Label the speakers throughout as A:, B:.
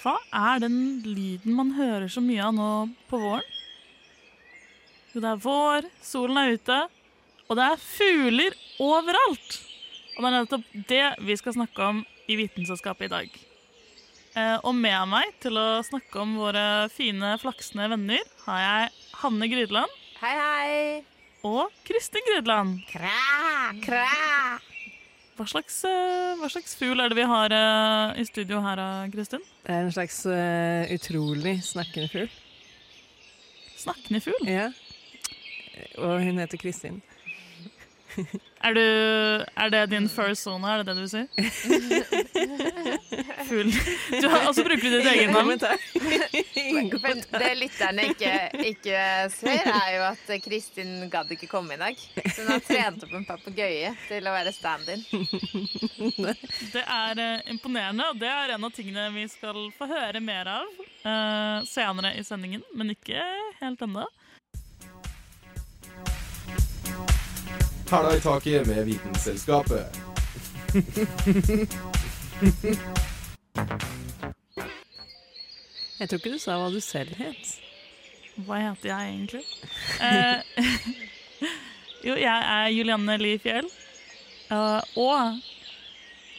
A: Hva er den lyden man hører så mye av nå på våren? Jo, det er vår, solen er ute, og det er fugler overalt! Og det er nettopp det vi skal snakke om i Vitenselskapet i dag. Eh, og med meg til å snakke om våre fine, flaksende venner har jeg Hanne Grydland
B: Hei, hei.
A: og Kristin Grydland.
B: Kræ, kræ.
A: Hva slags, eh, hva slags fugl er det vi har eh, i studio her, Kristin?
C: Det er en slags uh, utrolig snakkende fugl.
A: Snakkende fugl?
C: Ja. Og hun heter Kristin.
A: Er, du, er det din first zone, er det det du sier? si? Fugl. Du har, også brukt du ditt eget navn?
B: Men det lytterne ikke, ikke ser, er jo at Kristin gadd ikke komme i dag. Så hun har trent opp en papegøye til å være stand-in.
A: Det er eh, imponerende, og det er en av tingene vi skal få høre mer av uh, senere i sendingen, men ikke helt ennå.
D: Hæla i taket med Vitenselskapet.
C: Jeg tror ikke du sa hva du selv het.
A: Hva heter jeg egentlig? Eh, jo, jeg er Julianne Li Fjell. eh, og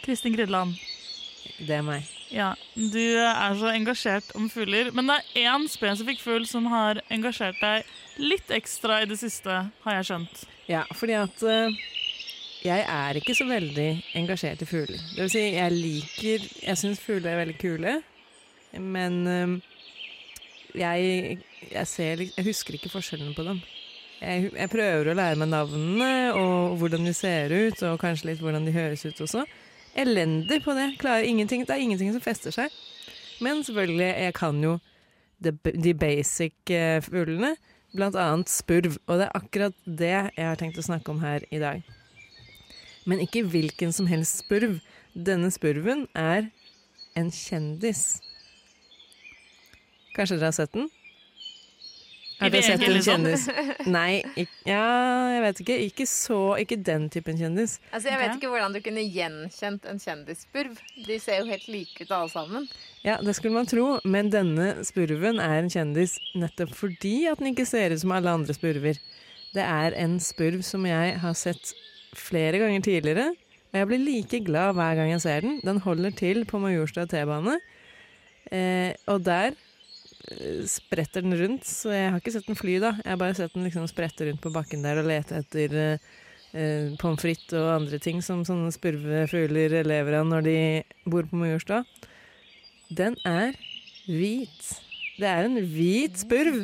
A: Kristin Gridland.
C: Det er meg.
A: Ja, du er så engasjert om fugler. Men det er én spesifikk fugl som har engasjert deg litt ekstra i det siste, har jeg skjønt.
C: Ja, fordi at eh, jeg er ikke så veldig engasjert i fugler. Det vil si, jeg liker Jeg syns fugler er veldig kule, men eh, jeg, jeg ser Jeg husker ikke forskjellene på dem. Jeg, jeg prøver å lære meg navnene og hvordan de ser ut, og kanskje litt hvordan de høres ut også. Elendig på det. Klarer ingenting. Det er ingenting som fester seg. Men selvfølgelig, jeg kan jo de, basic eh, fuglene. Blant annet spurv, og det er akkurat det jeg har tenkt å snakke om her i dag. Men ikke hvilken som helst spurv. Denne spurven er en kjendis. Kanskje dere har sett den? Har dere sett en kjendis? Nei, ikke, ja, jeg vet ikke. Ikke så, ikke den typen kjendis.
B: Altså, Jeg vet ikke hvordan du kunne gjenkjent en kjendisspurv. De ser jo helt like ut alle sammen.
C: Ja, det skulle man tro, men denne spurven er en kjendis nettopp fordi at den ikke ser ut som alle andre spurver. Det er en spurv som jeg har sett flere ganger tidligere, og jeg blir like glad hver gang jeg ser den. Den holder til på Majorstua T-bane, eh, og der eh, spretter den rundt, så jeg har ikke sett den fly da. Jeg har bare sett den liksom sprette rundt på bakken der og lete etter eh, eh, pommes frites og andre ting som sånne spurvefugler lever av når de bor på Majorstua. Den er hvit. Det er en hvit spurv.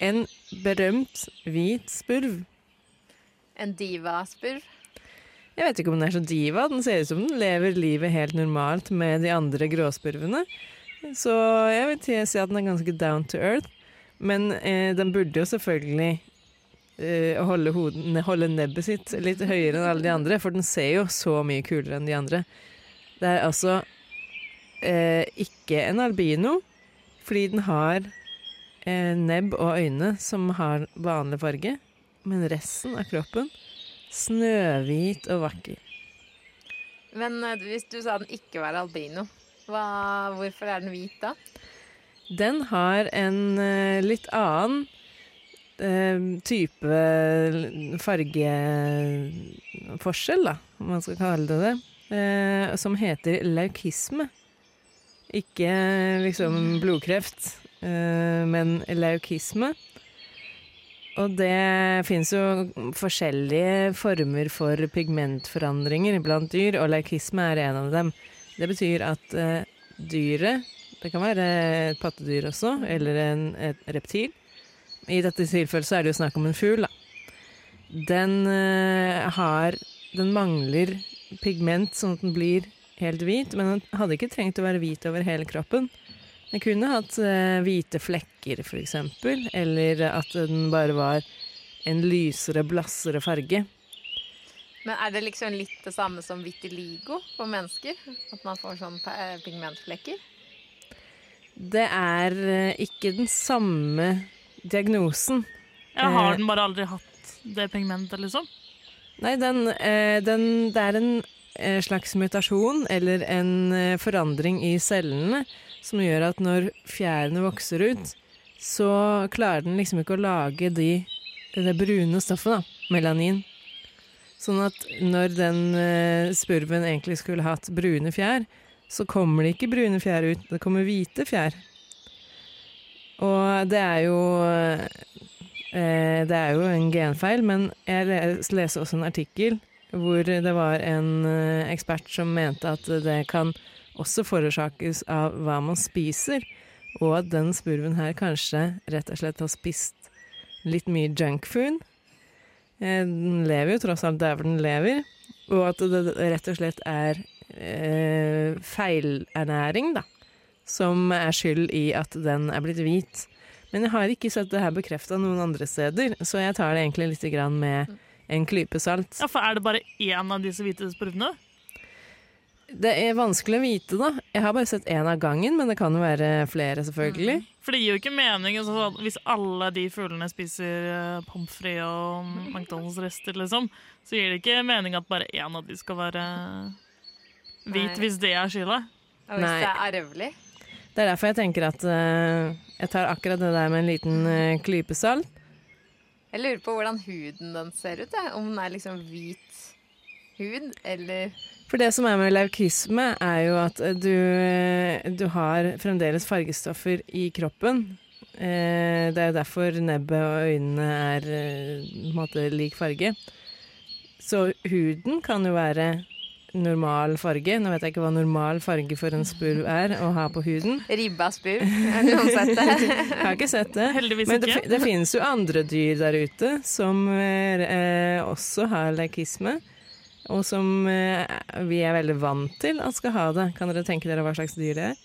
C: En berømt hvit spurv.
B: En divaspurv.
C: Jeg vet ikke om den er så diva. Den ser ut som den lever livet helt normalt med de andre gråspurvene. Så jeg vil si at den er ganske down to earth. Men eh, den burde jo selvfølgelig eh, holde, hoden, holde nebbet sitt litt høyere enn alle de andre, for den ser jo så mye kulere enn de andre. Det er altså eh, ikke en albino, fordi den har eh, nebb og øyne som har vanlig farge, men resten av kroppen snøhvit og vakker.
B: Men eh, hvis du sa den ikke var albino, hva, hvorfor er den hvit da?
C: Den har en eh, litt annen eh, type fargeforskjell, da, om man skal kalle det det, eh, som heter leukisme. Ikke liksom blodkreft, eh, men leukisme. Og det finnes jo forskjellige former for pigmentforandringer blant dyr, og leukisme er en av dem. Det betyr at eh, dyret Det kan være et pattedyr også, eller en, et reptil. I dette tilfellet så er det jo snakk om en fugl, da. Den eh, har Den mangler pigment, sånn at den blir helt hvit, men den hadde ikke trengt å være hvit over hele kroppen. Den kunne hatt eh, hvite flekker, eksempel, eller at den bare var en lysere, blassere farge.
B: Men er det liksom litt det samme som vitiligo på mennesker? At man får sånne pigmentflekker?
C: Det er eh, ikke den samme diagnosen.
A: Jeg har
C: Eh.
A: den bare aldri hatt det pigmentet, liksom.
C: Nei, den, eh, den, det er en slags mutasjon eller en eh, forandring i cellene som gjør at når fjærene vokser ut, så klarer den liksom ikke å lage de, det brune stoffet, da, melanin. Sånn at når den eh, spurven egentlig skulle hatt brune fjær, så kommer det ikke brune fjær ut, det kommer hvite fjær. Og det er jo eh, Det er jo en genfeil, men jeg leser også en artikkel hvor det var en eh, ekspert som mente at det kan også forårsakes av hva man spiser, og at den spurven her kanskje rett og slett har spist litt mye junkfood. Eh, Den lever jo tross alt der hvor den lever, og at det rett og slett er eh, feilernæring, da, som er skyld i at den er blitt hvit. Men jeg har ikke sett det her bekrefta noen andre steder, så jeg tar det egentlig litt med en klype salt.
A: Ja, For er det bare én av disse hvite sprutene?
C: Det er vanskelig å vite, da. Jeg har bare sett én av gangen, men det kan jo være flere, selvfølgelig.
A: For det gir jo ikke mening altså, hvis alle de fuglene spiser uh, pommes frites og McDonald's-rester, liksom, så gir det ikke mening at bare én av de skal være hvit,
B: Nei.
A: hvis det er skylda.
B: Og hvis
C: Nei.
B: det er arvelig?
C: Det er derfor jeg tenker at uh, jeg tar akkurat det der med en liten uh, klype salt.
B: Jeg lurer på hvordan huden den ser ut. Ja. Om den er liksom hvit hud, eller
C: For det som er med leukisme, er jo at eh, du, eh, du har fremdeles fargestoffer i kroppen. Eh, det er jo derfor nebbet og øynene er på en måte lik farge. Så huden kan jo være normal farge. Nå vet jeg ikke hva normal farge for en spurv er å ha på huden.
B: ribba spurv. Har noen sett det?
C: Jeg har ikke sett det.
A: Heldigvis
C: Men det,
A: ikke.
C: det finnes jo andre dyr der ute som eh, eh, også har leukisme. Og som eh, vi er veldig vant til at skal ha det. Kan dere tenke dere hva slags dyr det er?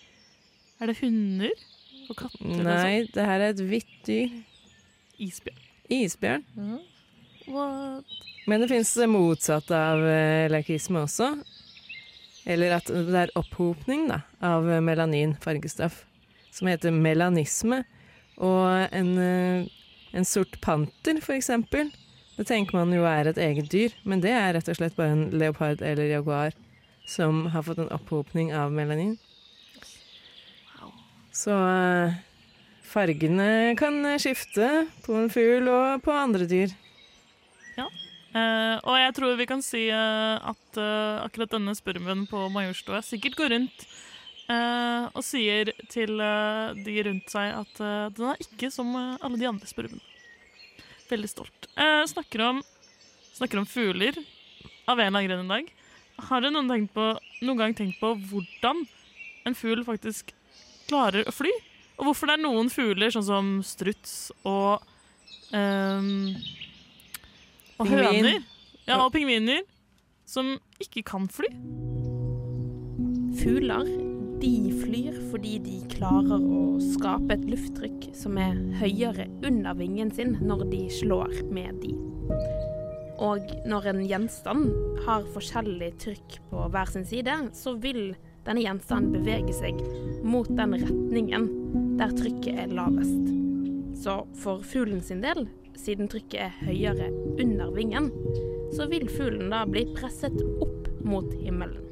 A: Er det hunder og katter? og
C: Nei, det her er et hvitt dyr.
A: Isbjørn. Isbjørn.
C: Isbjørn.
A: What?
C: Men det fins det motsatte av lakisme også. Eller at det er opphopning da, av eh, melanin, fargestoff, som heter melanisme. Og en, eh, en sort panter, for eksempel, det tenker man jo er et eget dyr, men det er rett og slett bare en leopard eller jaguar som har fått en opphopning av melanin. Så eh, fargene kan eh, skifte på en fugl og på andre dyr.
A: Eh, og jeg tror vi kan si uh, at uh, akkurat denne spurven på Majorstua sikkert går rundt og sier til de rundt seg at den er ikke som alle de andre spurvene. Veldig stolt. Snakker, om, snakker om fugler av en eller annen grunn i dag. Har dere noen, på, noen gang tenkt på hvordan en fugl faktisk klarer å fly? Og hvorfor det er noen fugler, sånn som struts og ehm, og
C: Pingvin.
A: høner ja, og pingviner som ikke kan fly.
E: Fugler de flyr fordi de klarer å skape et lufttrykk som er høyere under vingen sin når de slår med de. Og når en gjenstand har forskjellig trykk på hver sin side, så vil denne gjenstanden bevege seg mot den retningen der trykket er lavest. Så for fuglen sin del, siden trykket er høyere under vingen, så vil fuglen da bli presset opp mot himmelen.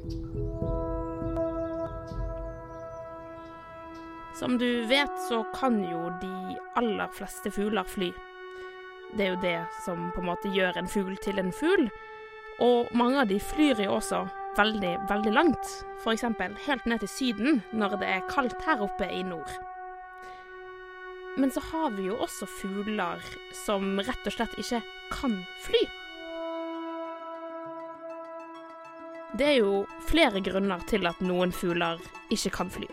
E: Som du vet, så kan jo de aller fleste fugler fly. Det er jo det som på en måte gjør en fugl til en fugl. Og mange av de flyr jo også veldig, veldig langt. F.eks. helt ned til Syden når det er kaldt her oppe i nord. Men så har vi jo også fugler som rett og slett ikke kan fly. Det er jo flere grunner til at noen fugler ikke kan fly.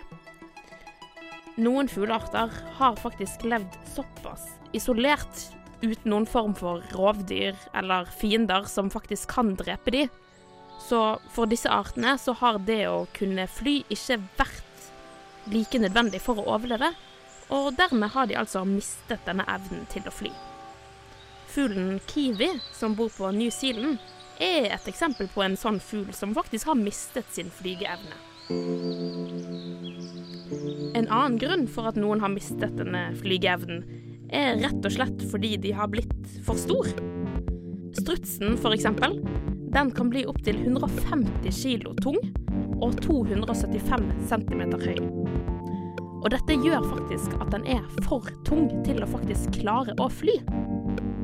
E: Noen fuglearter har faktisk levd såpass isolert uten noen form for rovdyr eller fiender som faktisk kan drepe de, Så for disse artene så har det å kunne fly ikke vært like nødvendig for å overleve, og dermed har de altså mistet denne evnen til å fly. Fuglen kiwi, som bor på New Zealand, er et eksempel på en sånn fugl som faktisk har mistet sin flygeevne. En annen grunn for at noen har mistet denne flygeevnen, er rett og slett fordi de har blitt for stor. Strutsen, for eksempel, den kan bli opptil 150 kilo tung og 275 cm høy. Og dette gjør faktisk at den er for tung til å faktisk klare å fly.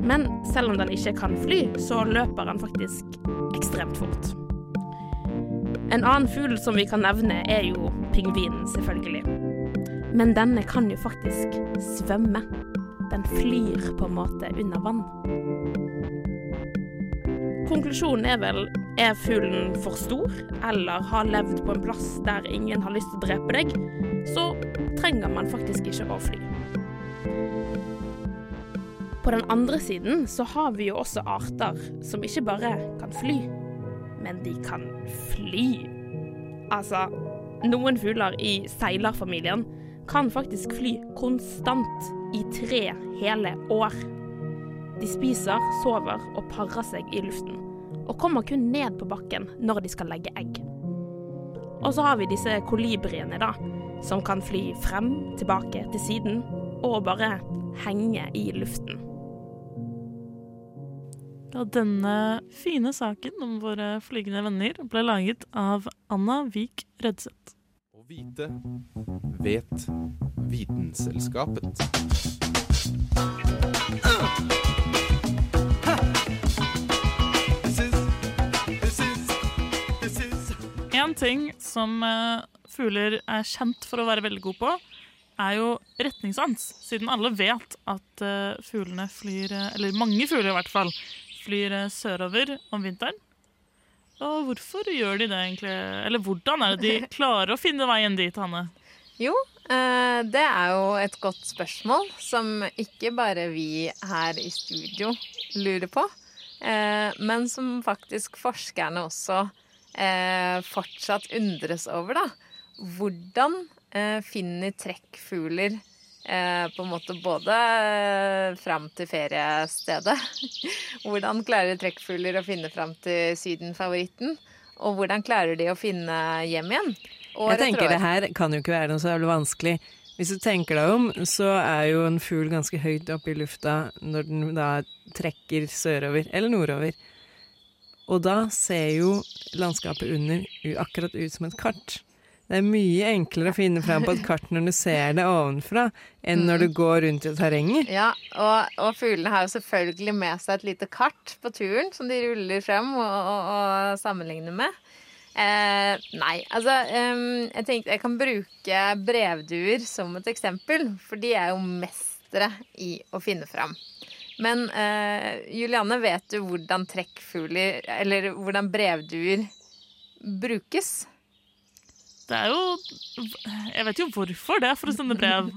E: Men selv om den ikke kan fly, så løper den faktisk ekstremt fort. En annen fugl som vi kan nevne, er jo pingvinen, selvfølgelig. Men denne kan jo faktisk svømme. Den flyr på en måte under vann. Konklusjonen er vel er fuglen for stor, eller har levd på en plass der ingen har lyst til å drepe deg, så trenger man faktisk ikke å fly. På den andre siden så har vi jo også arter som ikke bare kan fly, men de kan fly. Altså, noen fugler i seilerfamilien kan faktisk fly konstant i tre hele år. De spiser, sover og parer seg i luften, og kommer kun ned på bakken når de skal legge egg. Og så har vi disse kolibriene, da, som kan fly frem, tilbake, til siden, og bare henge i luften.
A: Da denne fine saken om våre flygende venner ble laget av Anna Vik Rødseth.
D: Å vite vet Vitenselskapet.
A: En ting som eh, fugler er kjent for å være veldig gode på, er jo retningssans. Siden alle vet at eh, fuglene flyr, eh, eller mange fugler i hvert fall, flyr sørover om vinteren. Og hvorfor gjør de det egentlig? Eller hvordan er det de klarer å finne veien dit, Hanne?
B: Jo, det er jo et godt spørsmål som ikke bare vi her i studio lurer på, men som faktisk forskerne også eh, fortsatt undres over, da. Hvordan eh, finner trekkfugler eh, på en måte både eh, fram til feriestedet Hvordan klarer trekkfugler å finne fram til Syden-favoritten? Og hvordan klarer de å finne hjem igjen? År
C: Jeg tenker det her kan jo ikke være noe så jævlig vanskelig. Hvis du tenker deg om, så er jo en fugl ganske høyt oppe i lufta når den da trekker sørover eller nordover. Og da ser jo landskapet under akkurat ut som et kart. Det er mye enklere å finne fram på et kart når du ser det ovenfra, enn når du går rundt i terrenget.
B: Ja, og, og fuglene har jo selvfølgelig med seg et lite kart på turen som de ruller frem og, og, og sammenligner med. Eh, nei, altså em, Jeg tenkte jeg kan bruke brevduer som et eksempel, for de er jo mestere i å finne fram. Men uh, Julianne, vet du hvordan trekkfugler, eller hvordan brevduer brukes?
A: Det er jo Jeg vet jo hvorfor det er for å sende brev.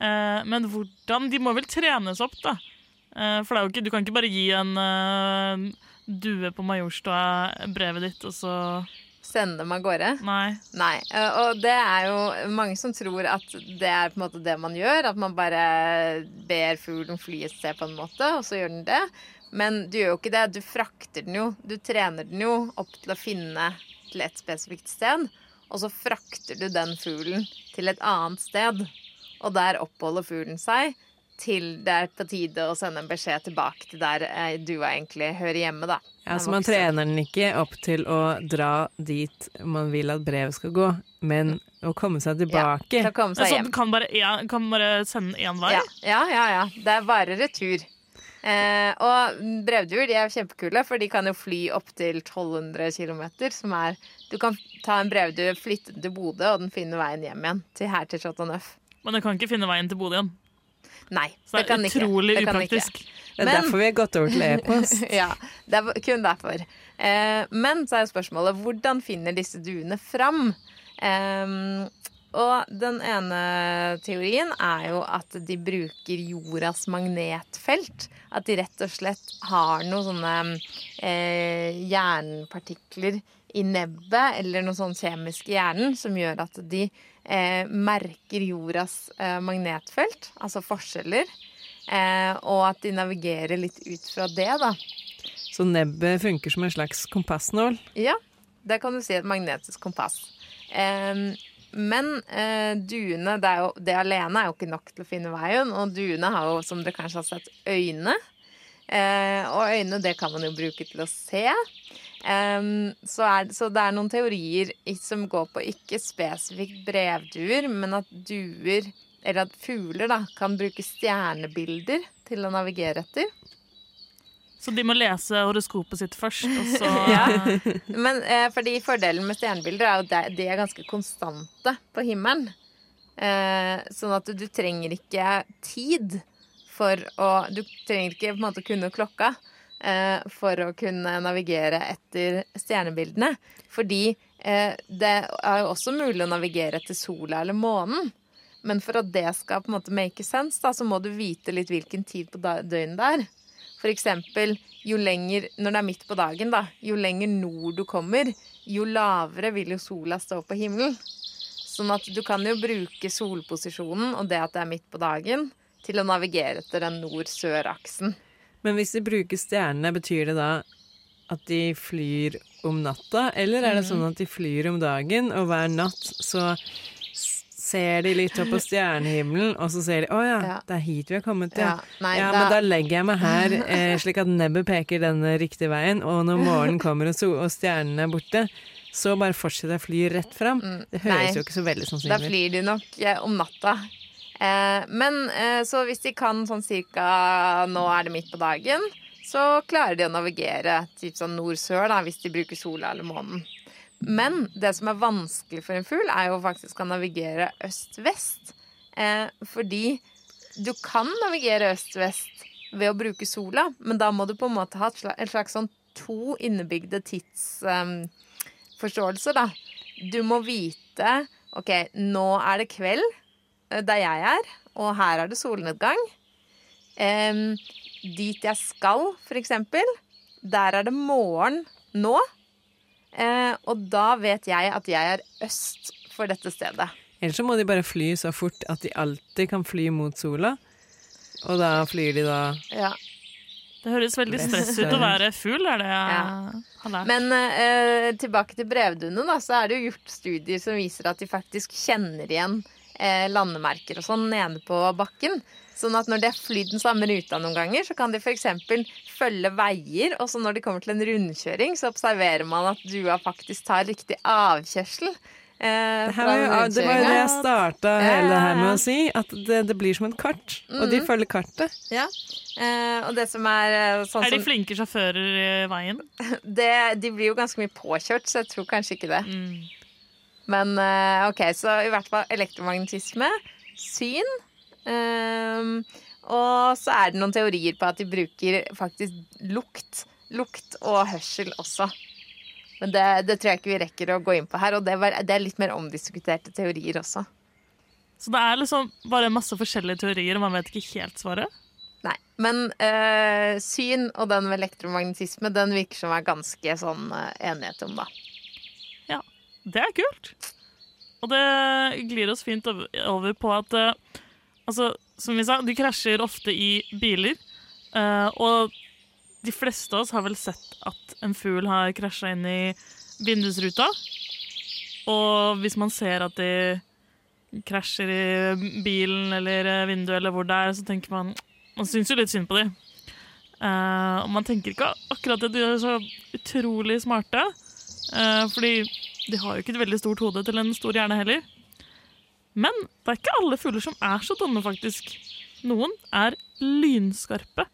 A: uh, men hvordan De må vel trenes opp, da. Uh, for ikke, du kan ikke bare gi en due på Majorstua brevet ditt, og så
B: Sende dem av gårde?
A: Nei.
B: Nei, eh, og det er jo mange som tror at det er på en måte det man gjør. At man bare ber fuglen fly et sted på en måte, og så gjør den det. Men du gjør jo ikke det. Du frakter den jo. Du trener den jo opp til å finne til et spesifikt sted. Og så frakter du den fuglen til et annet sted. Og der oppholder fuglen seg til det er på tide å sende en beskjed tilbake til der du dua egentlig hører hjemme, da.
C: Ja, så man trener den ikke opp til å dra dit man vil at brevet skal gå, men å komme seg tilbake.
B: Til å komme seg
A: Altså,
B: hjem.
A: du kan bare, ja, kan bare sende én vei?
B: Ja, ja, ja, ja. Det er bare retur. Eh, og brevduer de er jo kjempekule, for de kan jo fly opptil 1200 km. Som er Du kan ta en brevdue, flytte den til Bodø, og den finner veien hjem igjen. Til her til Chateau Neuf.
A: Men den kan ikke finne veien til Bodø igjen.
B: Nei,
A: Så
B: det
A: det
B: kan ikke.
A: utrolig
B: Det kan ikke.
A: upraktisk.
C: Det er derfor vi har gått over til e-post.
B: ja, det er kun derfor. Eh, men så er jo spørsmålet hvordan finner disse duene fram? Eh, og den ene teorien er jo at de bruker jordas magnetfelt. At de rett og slett har noen sånne eh, jernpartikler i nebbet eller noe sånn kjemisk i hjernen som gjør at de eh, merker jordas eh, magnetfelt, altså forskjeller. Eh, og at de navigerer litt ut fra det, da.
C: Så nebbet funker som en slags kompassnål?
B: Ja, det kan du si. Et magnetisk kompass. Men eh, duene, det, jo, det, alene er jo ikke nok til å finne veien. Og duene har jo, som dere kanskje har sett, øyne. Eh, og øyne, det kan man jo bruke til å se. Eh, så, er, så, det er noen teorier som går på ikke spesifikt brevduer, men at duer, eller at fugler, da, kan bruke stjernebilder til å navigere etter.
A: Så de må lese horoskopet sitt først, og så
B: ja. Men eh, fordi fordelen med stjernebilder er jo at de er ganske konstante på himmelen. Eh, sånn at du, du, trenger ikke tid for å Du trenger ikke på en måte kunne klokka for å kunne navigere etter stjernebildene. Fordi eh, det er jo også mulig å navigere etter sola eller månen. Men for at det skal på en måte make sense, da, så må du vite litt hvilken tid på døgnet det er. For eksempel jo lenger, når det er midt på dagen, da, jo lenger nord du kommer, jo lavere vil jo sola stå på himmelen. Sånn at du kan jo bruke solposisjonen og det at det er midt på dagen, til å navigere etter den nord-sør-aksen.
C: Men hvis de bruker stjernene, betyr det da at de flyr om natta, eller er det mm. sånn at de flyr om dagen, og hver natt så ser de litt opp på stjernehimmelen, og så ser de 'Å ja, ja, det er hit vi har kommet', ja. Ja, Nei, ja da... men da legger jeg meg her, eh, slik at nebbet peker denne riktige veien, og når morgenen kommer og, so og stjernene er borte, så bare fortsetter jeg å fly rett fram. Mm, det høres Nei, jo ikke så veldig sannsynlig
B: ut. Da flyr de nok om natta. Eh, men eh, så hvis de kan sånn cirka Nå er det midt på dagen, så klarer de å navigere typ sånn nord-sør, da, hvis de bruker sola eller månen. Men det som er vanskelig for en fugl, er jo faktisk å navigere øst-vest. Eh, fordi du kan navigere øst-vest ved å bruke sola, men da må du på en måte ha et slags sånn to innebygde tidsforståelser, um, da. Du må vite OK, nå er det kveld der jeg er, og her er det solnedgang. Um, dit jeg skal, for eksempel, der er det morgen nå. Uh, og da vet jeg at jeg er øst for dette stedet.
C: Ellers så må de bare fly så fort at de alltid kan fly mot sola. Og da flyr de da
B: Ja.
A: Det høres veldig stress ut å være fugl, er det jeg ja. har lært.
B: Men uh, tilbake til brevduene, da, så er det jo gjort studier som viser at de faktisk kjenner igjen eh, landemerker og sånn nede på bakken. Sånn at når de har flydd den samme ruta noen ganger, så kan de f.eks. følge veier, og så når de kommer til en rundkjøring, så observerer man at dua faktisk tar riktig avkjørsel.
C: Eh, det, var jo, det, var jo det jeg starta hele det her med å si, at det, det blir som et kart. Og de mm. følger kartet.
B: Ja. Eh, og det som er eh, sånn
A: Er de flinke sjåfører i veien?
B: Det, de blir jo ganske mye påkjørt, så jeg tror kanskje ikke det. Mm. Men eh, OK, så i hvert fall elektromagnetisme, syn Um, og så er det noen teorier på at de bruker faktisk lukt. Lukt og hørsel også. Men det, det tror jeg ikke vi rekker å gå inn på her. Og det, var, det, er litt mer omdiskuterte teorier også.
A: Så det er liksom bare masse forskjellige teorier, og man vet ikke helt svaret?
B: Nei. Men øh, syn og den med elektromagnetisme, den virker som er ganske sånn øh, enighet om, da.
A: Det er kult. Og det glir oss fint over på at øh, Altså, som vi sa, de krasjer ofte i biler. Uh, og de fleste av oss har vel sett at en fugl har krasja inn i vindusruta. Og hvis man ser at de krasjer i bilen eller vinduet eller hvor det er, så tenker man Man syns jo litt synd på dem. Uh, og man tenker ikke akkurat at de er så utrolig smarte. Uh, fordi de har jo ikke et veldig stort hode til en stor hjerne heller. Men det er ikke alle fugler som er så dumme, faktisk. Noen er lynskarpe.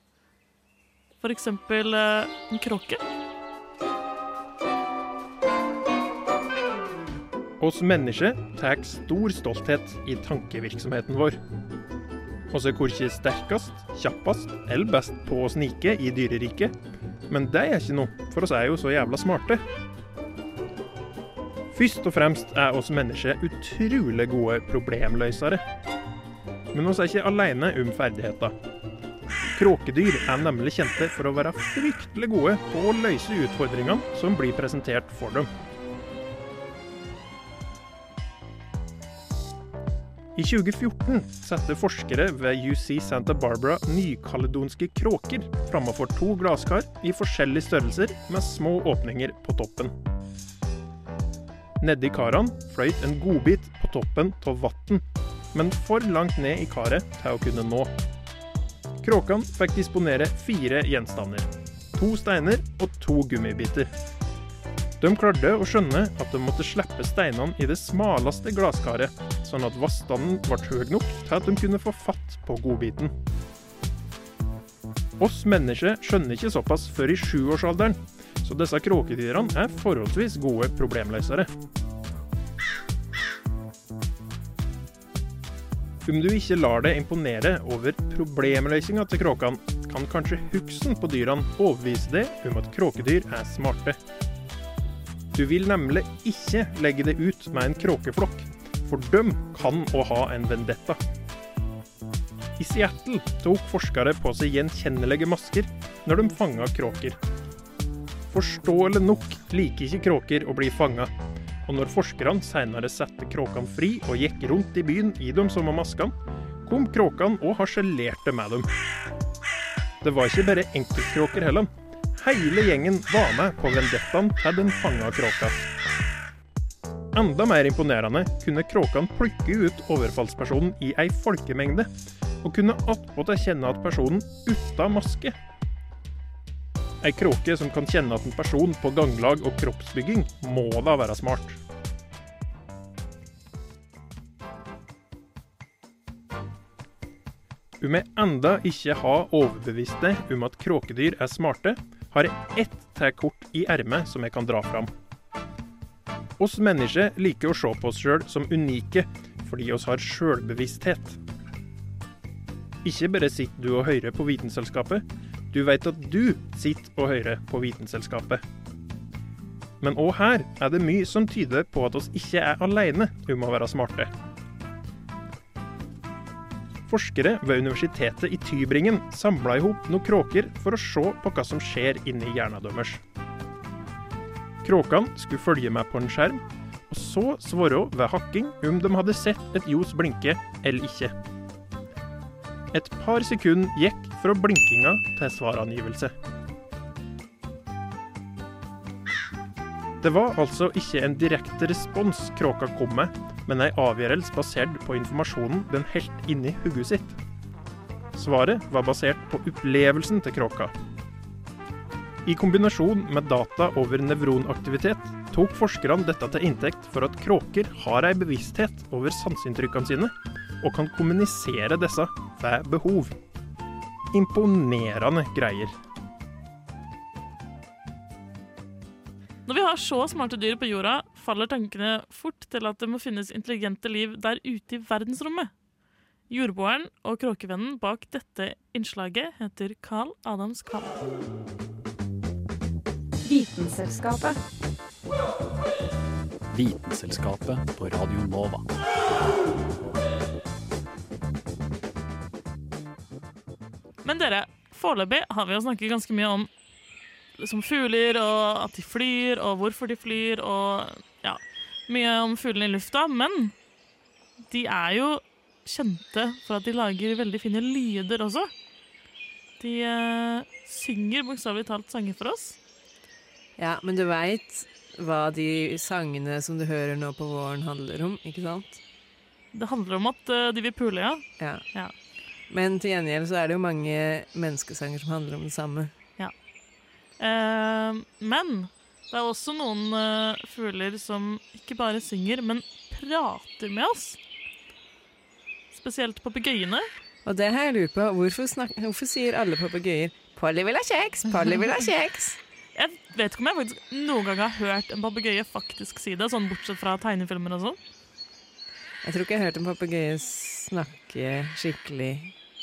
A: For eksempel eh, en kråke.
F: Oss mennesker tar stor stolthet i tankevirksomheten vår. Oss er korkje sterkest, kjappest eller best på å snike i dyreriket. Men det er ikke noe, for oss er jo så jævla smarte. Først og fremst er oss mennesker utrolig gode problemløsere. Men oss er ikke alene om ferdigheter. Kråkedyr er nemlig kjente for å være fryktelig gode på å løse utfordringene som blir presentert for dem. I 2014 satte forskere ved UC Santa Barbara nykaledonske kråker framfor to glasskar i forskjellige størrelser med små åpninger på toppen. Nedi karene fløyt en godbit på toppen av vann, men for langt ned i karet til å kunne nå. Kråkene fikk disponere fire gjenstander. To steiner og to gummibiter. De klarte å skjønne at de måtte slippe steinene i det smaleste glasskaret, sånn at vannstanden ble høy nok til at de kunne få fatt på godbiten. Oss mennesker skjønner ikke såpass før i sjuårsalderen, så disse kråkedyrene er forholdsvis gode problemløsere. Om du ikke lar deg imponere over problemløsninga til kråkene, kan kanskje huksen på dyrene overbevise deg om at kråkedyr er smarte. Du vil nemlig ikke legge det ut med en kråkeflokk, for de kan å ha en vendetta. I Seattle tok forskere på seg gjenkjennelige masker når de fanga kråker. Forståelig nok liker ikke kråker å bli fanga, og når forskerne senere satte kråkene fri og gikk rundt i byen i de var maskene, kom kråkene og harselerte med dem. Det var ikke bare enkeltkråker heller. Hele gjengen var med på vendettaen til den fanga kråka. Enda mer imponerende kunne kråkene plukke ut overfallspersonen i ei folkemengde, og kunne attpåtil kjenne at personen uten maske. Ei kråke som kan kjenne at en person på ganglag og kroppsbygging, må da være smart. Om jeg enda ikke har overbevist deg om at kråkedyr er smarte, har jeg ett til kort i ermet som jeg kan dra fram. Oss mennesker liker å se på oss sjøl som unike, fordi oss har sjølbevissthet. Ikke bare sitter du og hører på Vitenselskapet, du vet at du sitter og hører på Vitenselskapet. Men òg her er det mye som tyder på at oss ikke er alene om å være smarte. Forskere ved universitetet i Tybringen samla i hop noen kråker for å se på hva som skjer inni hjernen deres. Kråkene skulle følge med på en skjerm, og så svare ved hakking om de hadde sett et ljos blinke eller ikke. Et par sekunder gikk fra blinkinga til svarangivelse. Det var altså ikke en direkte respons kråka kom med, men ei avgjørelse basert på informasjonen den helt inni hodet sitt. Svaret var basert på opplevelsen til kråka. I kombinasjon med data over nevronaktivitet tok forskerne dette til inntekt for at kråker har ei bevissthet over sanseinntrykkene sine, og kan kommunisere disse ved behov. Imponerende greier.
A: Når vi har så smarte dyr på jorda, faller tankene fort til at det må finnes intelligente liv der ute i verdensrommet. Jordboeren og kråkevennen bak dette innslaget heter Carl Adams Kahl.
G: Vitenselskapet.
H: Vitenselskapet på Radio Nova.
A: Men dere, foreløpig har vi jo snakket ganske mye om liksom fugler, og at de flyr, og hvorfor de flyr, og ja, mye om fuglene i lufta. Men de er jo kjente for at de lager veldig fine lyder også. De eh, synger bokstavelig talt sanger for oss.
C: Ja, men du veit hva de sangene som du hører nå på våren handler om, ikke sant?
A: Det handler om at uh, de vil pule, ja.
C: Ja.
A: Ja.
C: Men til gjengjeld så er det jo mange menneskesanger som handler om det samme.
A: Eh, men det er også noen eh, fugler som ikke bare synger, men prater med oss. Spesielt papegøyene.
C: Og det har jeg lurt på. Hvorfor, snak hvorfor sier alle papegøyer 'Polly vil ha kjeks', 'Polly vil ha kjeks'?
A: Jeg vet ikke om jeg faktisk noen gang har hørt en papegøye faktisk si det, sånn bortsett fra tegnefilmer og sånn.
C: Jeg tror ikke jeg har hørt en papegøye snakke skikkelig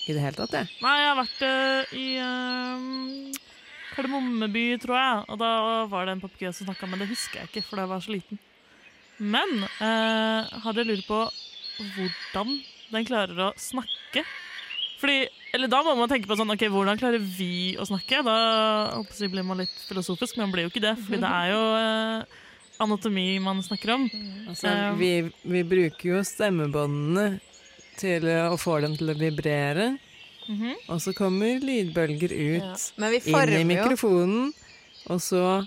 C: i det hele tatt, jeg.
A: Nei, jeg har vært uh, i uh, Kardemommeby, tror jeg, og da var det en papegøye som snakka, men det husker jeg ikke, for da jeg var så liten. Men uh, hadde jeg lurt på hvordan den klarer å snakke? Fordi, eller Da må man tenke på sånn, ok, hvordan klarer vi å snakke? Da jeg, blir man litt filosofisk, men man blir jo ikke det. fordi det er jo eh, anatomi man snakker om.
C: Altså,
A: Um,
C: vi, vi bruker jo stemmebåndene til å få dem til å vibrere.
A: Mhm.
C: Og så kommer lydbølger ut
B: Ja.
C: Inn i mikrofonen, og så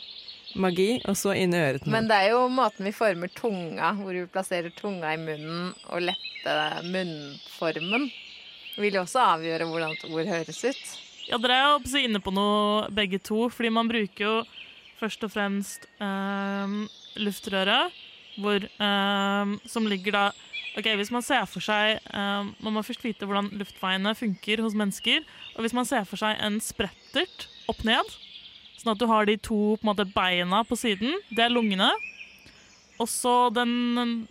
C: magi, og så inn i øret.
B: Men det er jo måten vi former tunga, hvor vi plasserer tunga i munnen og lette munnformen, vil jo også avgjøre hvordan et ord høres ut.
A: Ja, dere er jo inne på noe begge to, fordi man bruker jo først og fremst eh, luftrøret, hvor, eh, som ligger da Ok, Hvis man ser for seg eh, Man må først vite hvordan luftveiene funker hos mennesker. Og hvis man ser for seg en sprettert opp ned, sånn at du har de to på måte, beina på siden, det er lungene. Og så den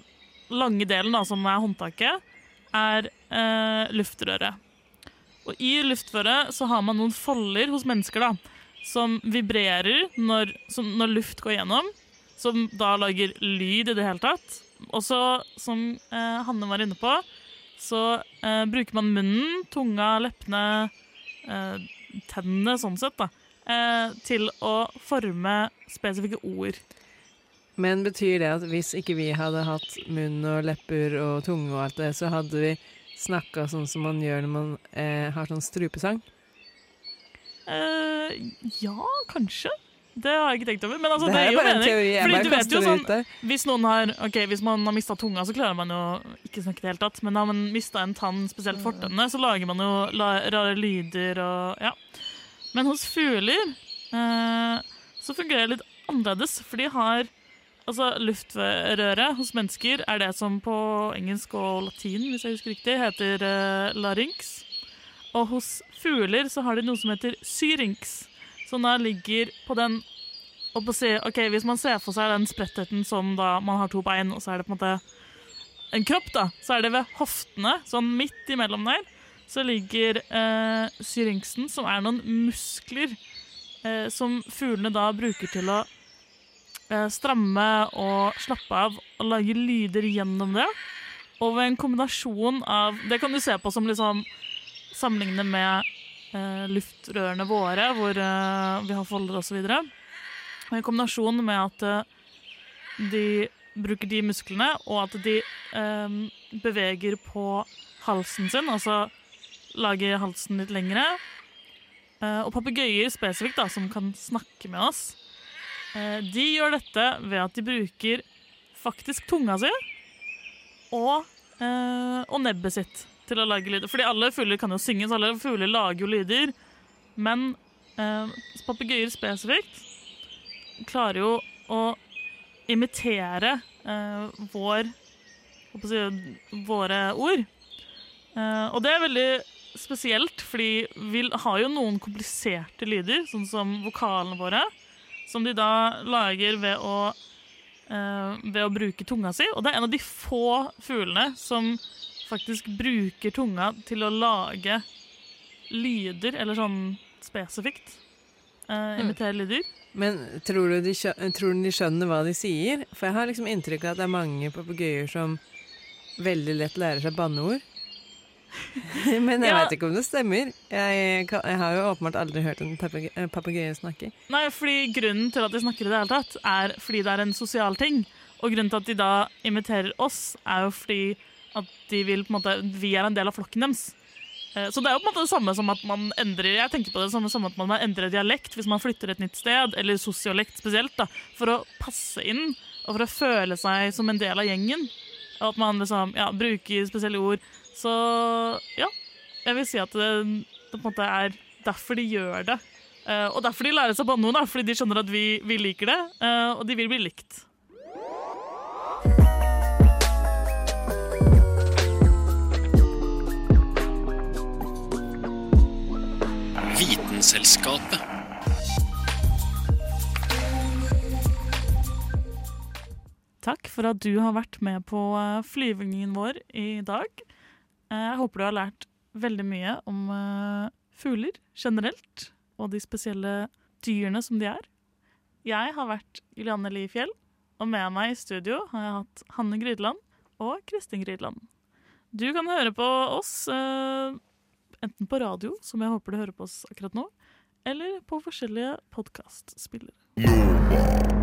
A: lange delen, da, som er håndtaket, er eh, luftrøret. Og i luftføret så har man noen folder hos mennesker da, som vibrerer når, som, når luft går gjennom, som da lager lyd i det hele tatt. Og så, som eh, Hanne var inne på, så eh, bruker man munnen, tunga, leppene, eh, tennene sånn sett, da, eh, til å forme spesifikke ord.
C: Men betyr det at hvis ikke vi hadde hatt munn og lepper og tunge og alt det, så hadde vi snakka sånn som man gjør når man eh, har sånn strupesang?
A: Eh, ja, kanskje. Det har jeg ikke tenkt over. Men altså,
C: Det
A: det,
C: er
A: jo mening.
C: teori,
A: Fordi du vet jo sånn. Hvis har okay, hvis man har mista tunga, så klarer man jo ikke snakke i det hele tatt. Men har man mista en tann, spesielt fortennene, så lager man jo la, rare lyder og Ja. Men hos fugler eh, så fungerer det litt annerledes, for de har Altså, luftrøret hos mennesker er det som på engelsk og latin, hvis jeg husker riktig, heter eh, larynx. Og hos fugler så har de noe som heter syrinx, som da ligger på den og på si, ok, Hvis man ser for seg den sprettheten som da man har to bein, og så er det på en måte en kropp, da, så er det ved hoftene, sånn midt imellom der, så ligger eh, syringsen, som er noen muskler eh, som fuglene da bruker til å eh, stramme og slappe av og lage lyder gjennom det. Og ved en kombinasjon av Det kan du se på som liksom sammenligne med eh, luftrørene våre, hvor eh, vi har folder osv. I kombinasjon med at eh, de bruker de musklene, og at de eh, beveger på halsen sin, altså lager halsen litt lengre. Eh, og papegøyer spesifikt, da, som kan snakke med oss, eh, de gjør dette ved at de bruker faktisk tunga si og, og nebbet sitt til å lage lyder. Fordi alle fugler kan jo synge, så alle fugler lager jo lyder. Men eh, papegøyer spesifikt klarer jo å imitere eh, vår si, våre ord. Eh, og det er veldig spesielt, fordi vi har jo noen kompliserte lyder, sånn som vokalene våre, som de da lager ved å, eh, ved å bruke tunga si. Og det er en av de få fuglene som faktisk bruker tunga til å lage lyder, eller sånn spesifikt. Uh, imitere lyder.
C: Men tror du, de tror du de skjønner hva de sier? For jeg har liksom inntrykk av at det er mange papegøyer som veldig lett lærer seg banneord. Men jeg
A: Ja.
C: vet ikke om det stemmer. Jeg, kan- jeg har jo åpenbart aldri hørt en papegøye snakke.
A: Nei, fordi Grunnen til at de snakker i det hele tatt, er fordi det er en sosial ting. Og grunnen til at de da imiterer oss, er jo fordi at de vil på en måte Vi er en del av flokken deres. Eh, Så det er jo på en måte det samme som at man endrer Jeg tenker på det samme som at man endrer dialekt hvis man flytter et nytt sted, eller sosiolekt spesielt, da, for å passe inn og for å føle seg som en del av gjengen. Og at man liksom ja, bruker spesielle ord. Så ja, jeg vil si at det, det på en måte er derfor de gjør det. Eh, og derfor de lærer seg banneord, da, fordi de skjønner at vi, vi liker det, eh, og de vil bli likt.
H: Vitenselskapet.
A: Takk for at du har vært med på eh, flyvningen vår i dag. Eh, Jeg håper du har lært veldig mye om eh, fugler generelt, og de spesielle dyrene som de er. Jeg har vært Julianne Li Fjell. Og med meg i studio har jeg hatt Hanne Grydland og Kristin Grydland. Du kan høre på oss enten på radio, som jeg håper du hører på oss akkurat nå, eller på forskjellige podkastspillere.